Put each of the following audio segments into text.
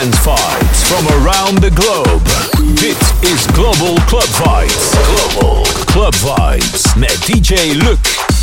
dance vibes from around the globe. Dit is Global Club Vibes. Global Club Vibes met DJ Luc.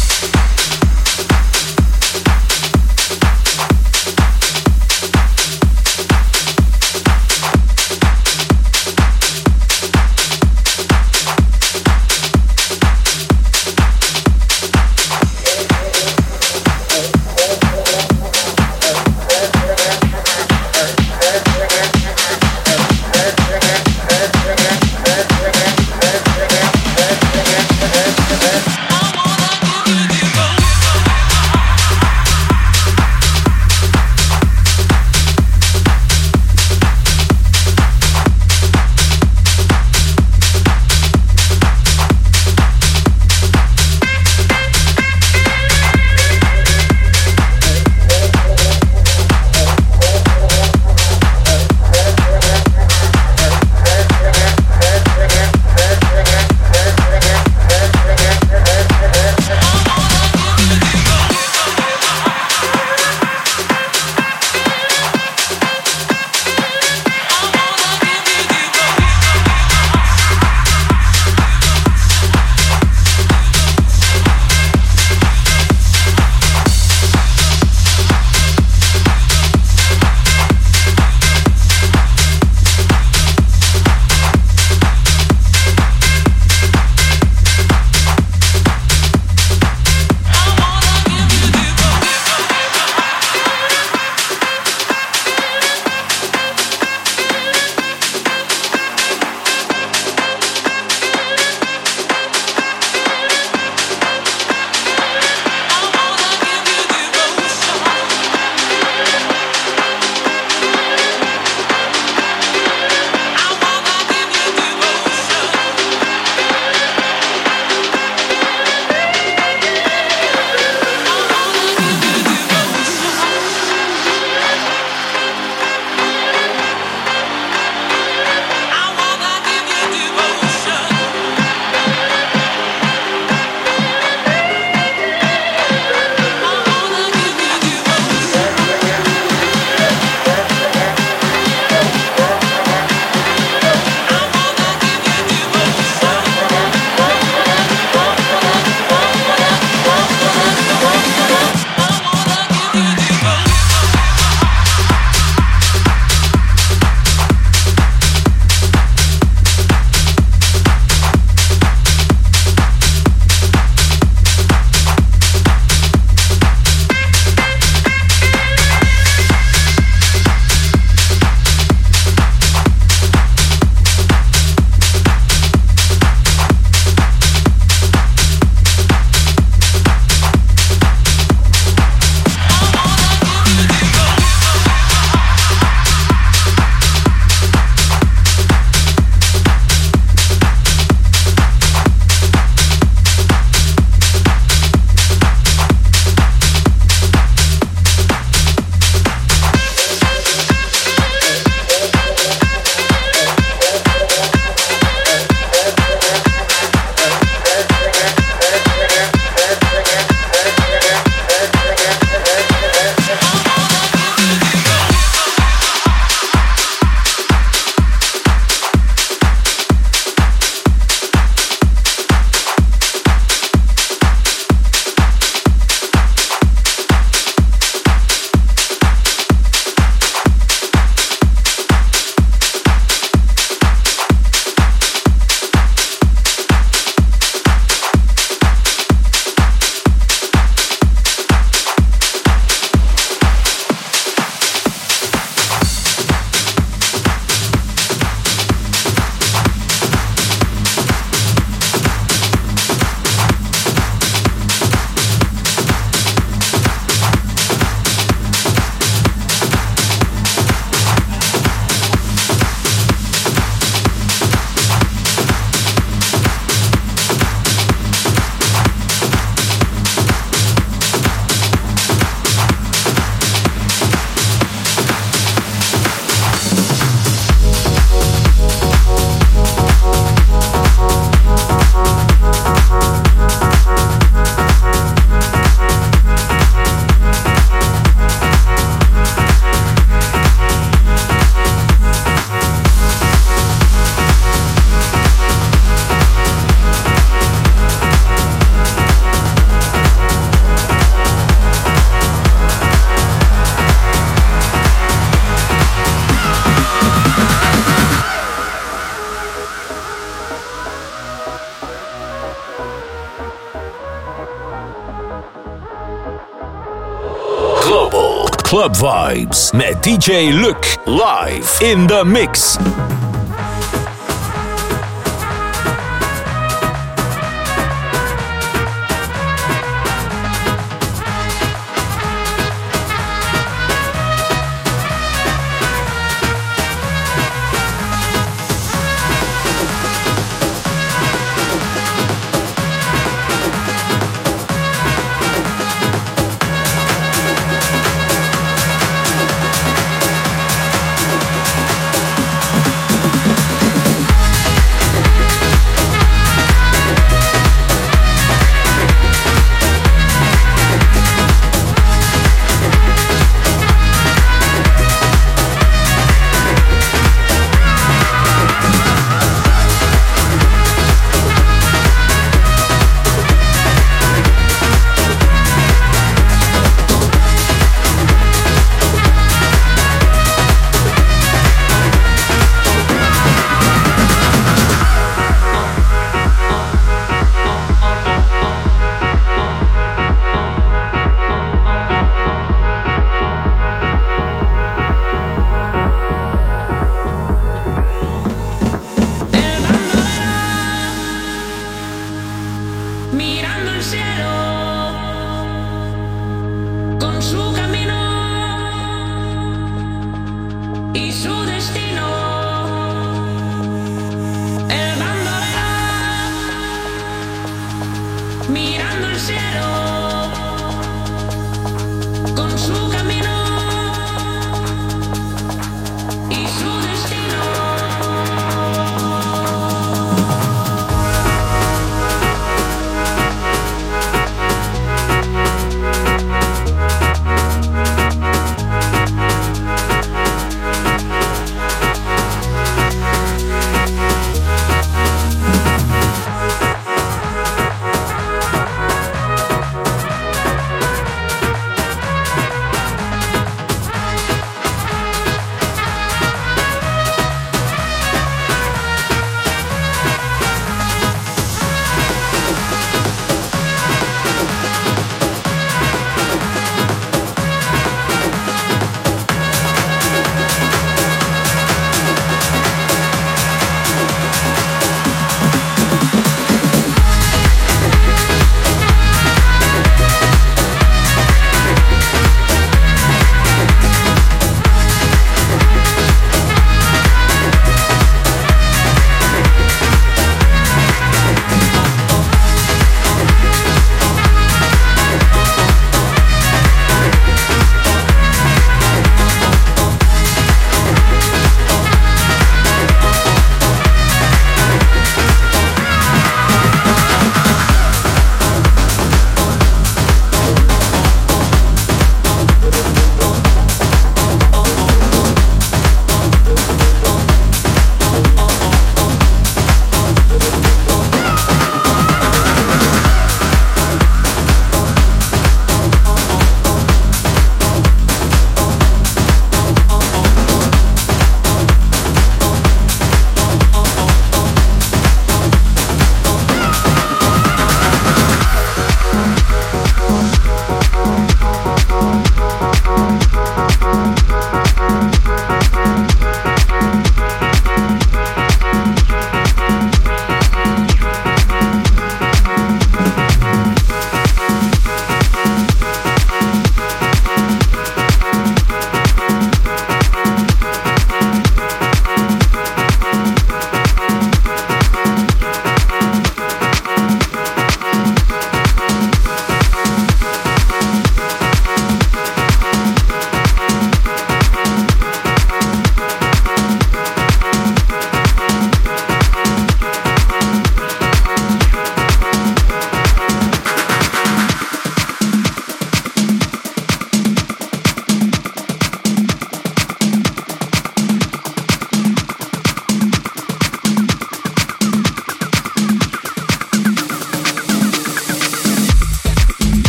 Vibes met DJ Luc live in the mix.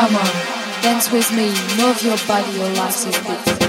Come on, dance with me, move your body, your life's is beat.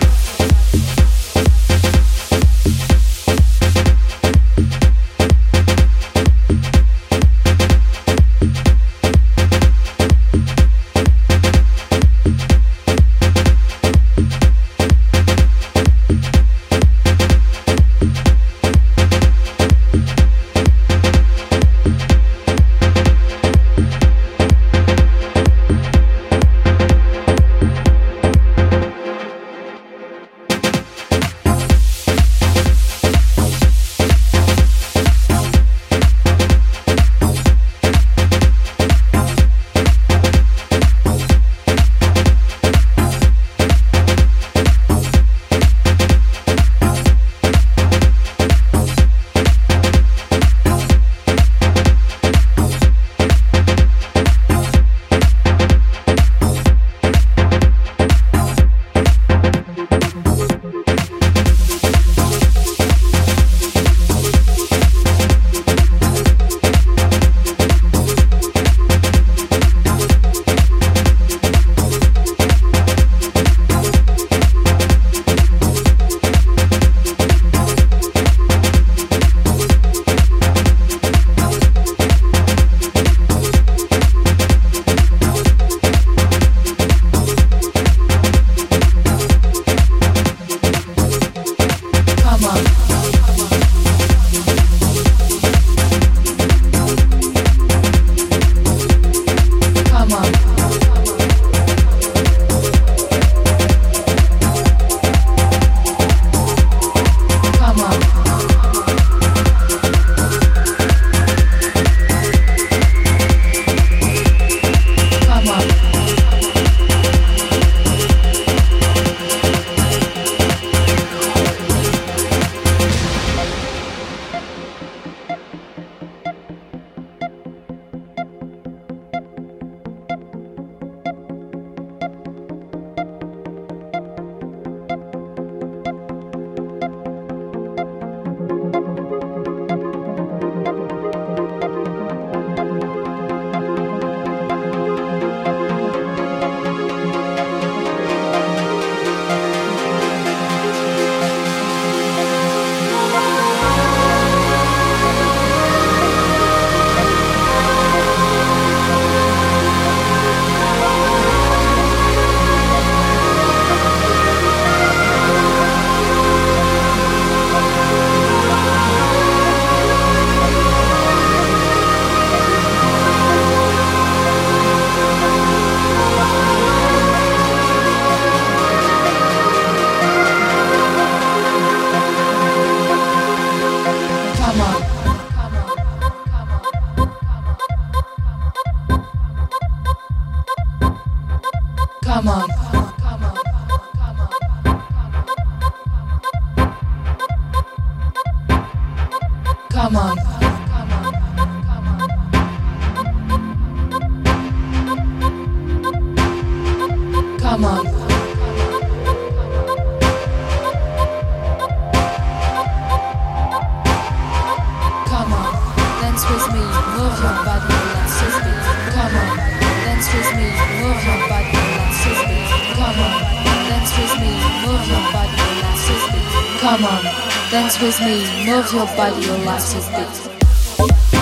with me, move your body, your life is big.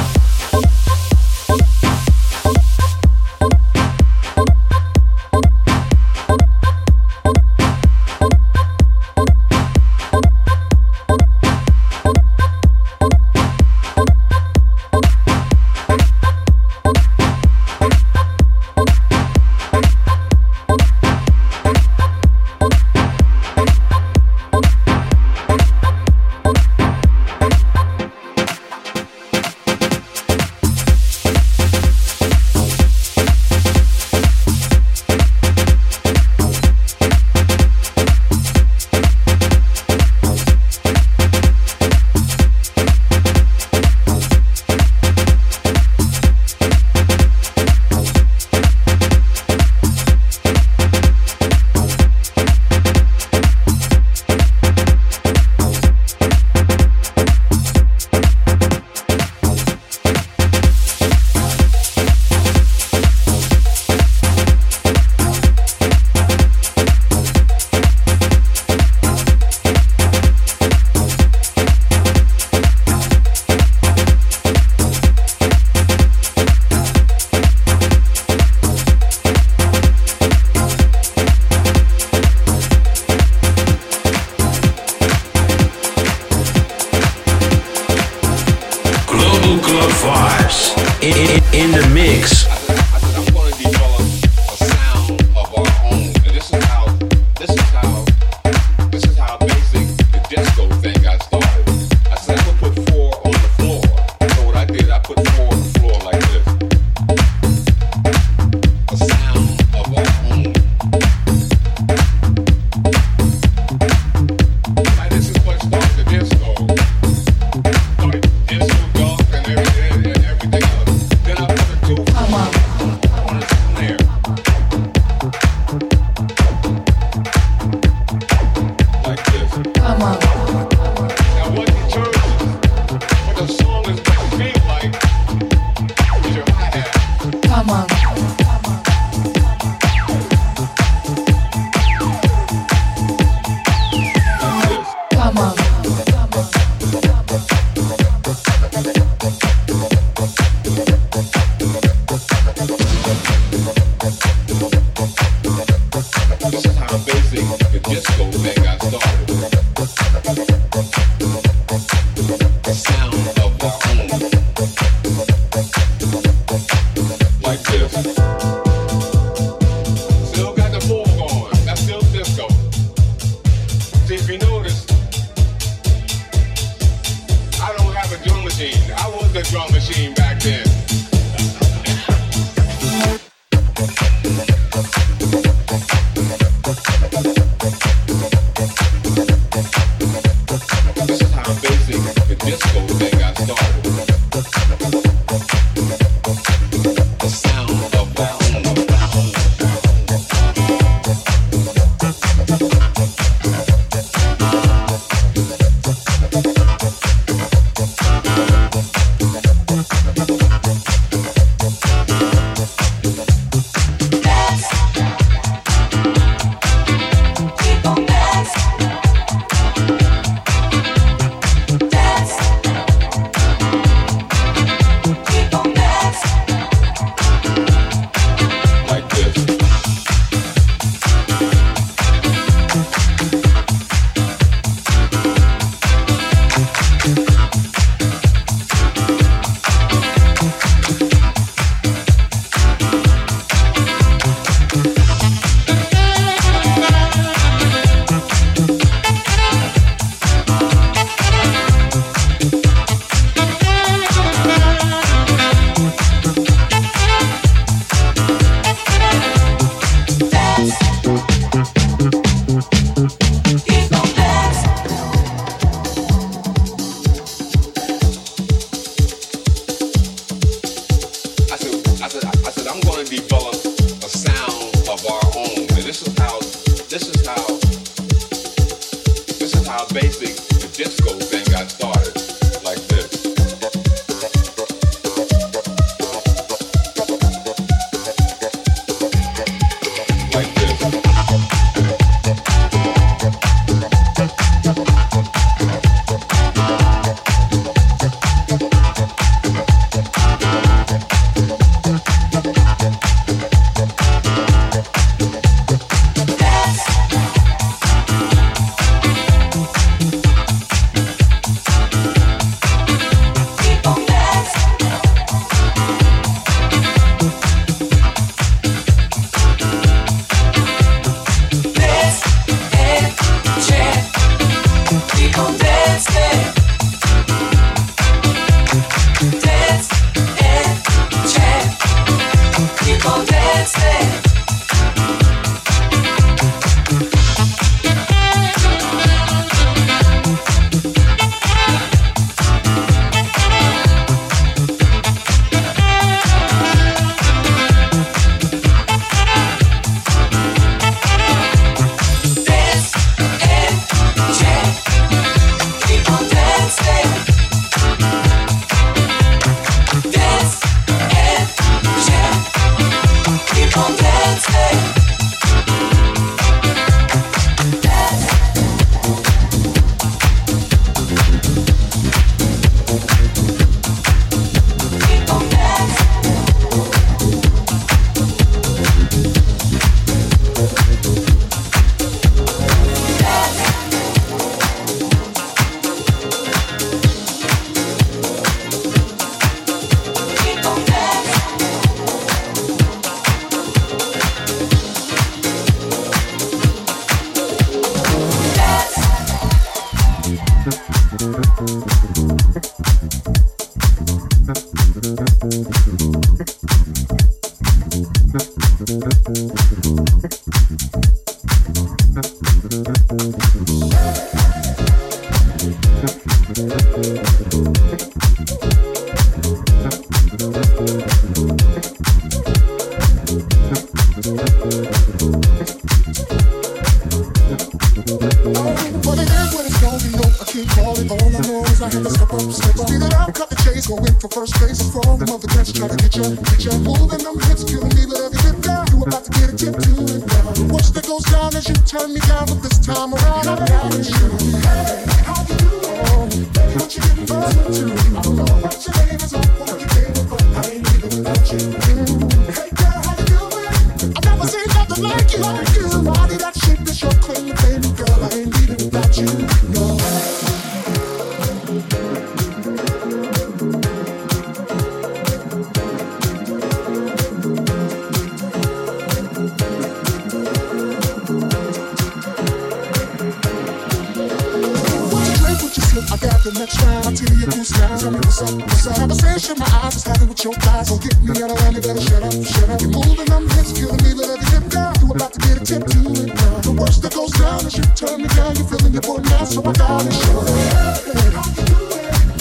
the next round. I tell you, goose sounds. tell me what's up? What's up? Conversation, my eyes was having with your thighs. Don't get me out of line. You better shut up, shut up. You're moving, I'm hips, killing me let every hip down. You about to get a tip to it now. The worst that goes down is you turn me down. You're feeling your boy now, so I got it. Show it.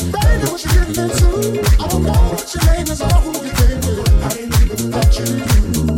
Baby, what you getting into? I don't know what your name is or who you came with. I ain't leaving about you.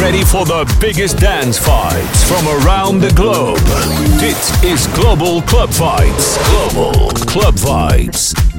Ready for the biggest dance fights from around the globe. This is Global Club Fights. Global Club Fights.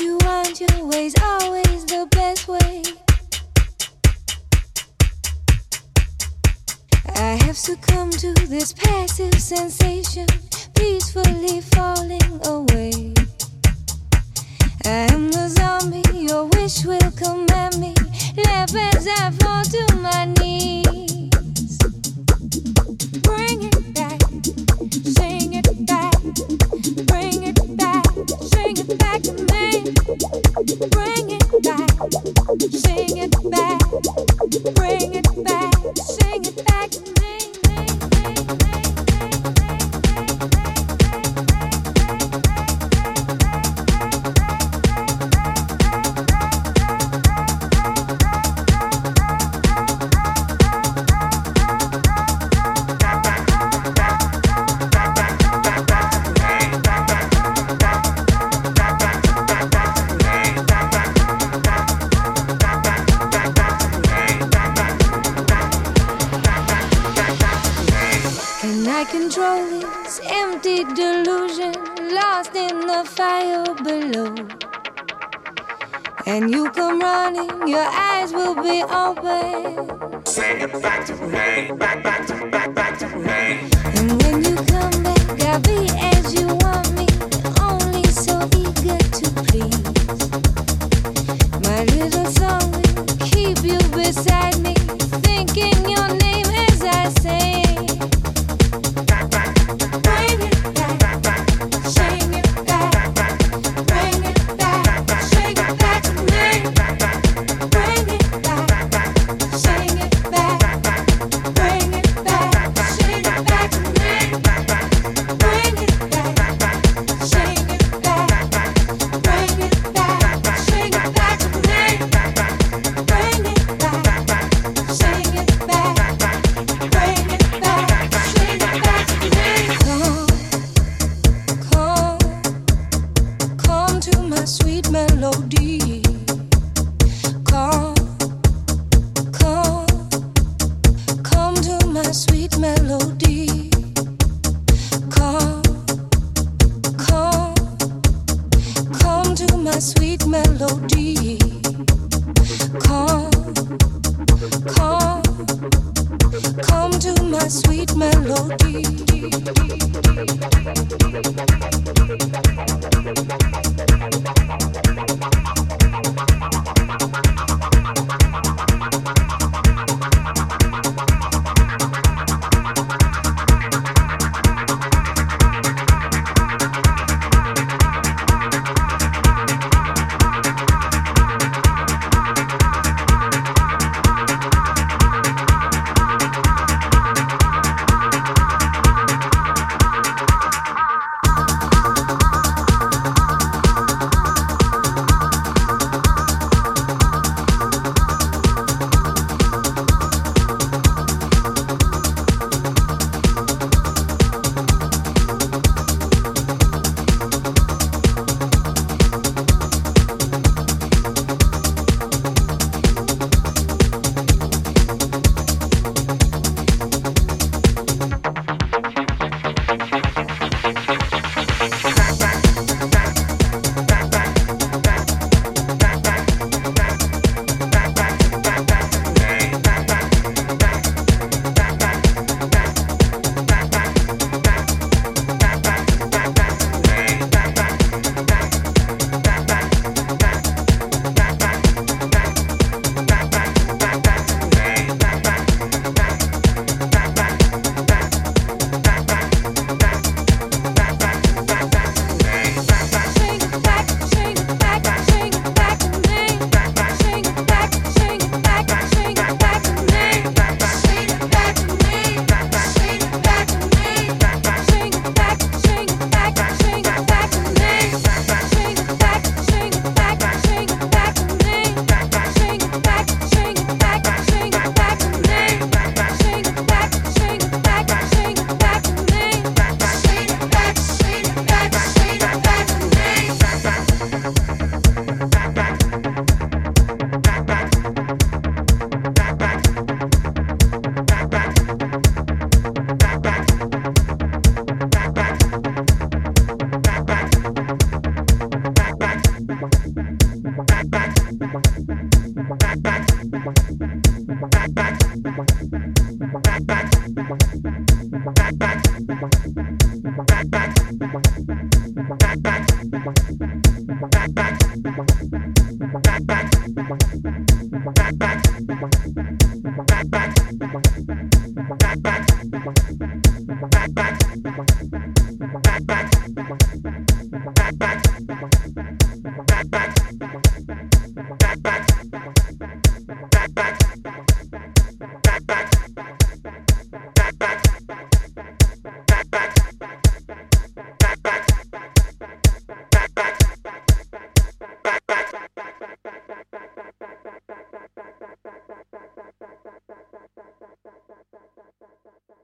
you want, your way's always the best way. I have succumbed to this passive sensation, peacefully falling away. I am the zombie your wish will command me. Left as I fall to my knees. Say always. Say it back to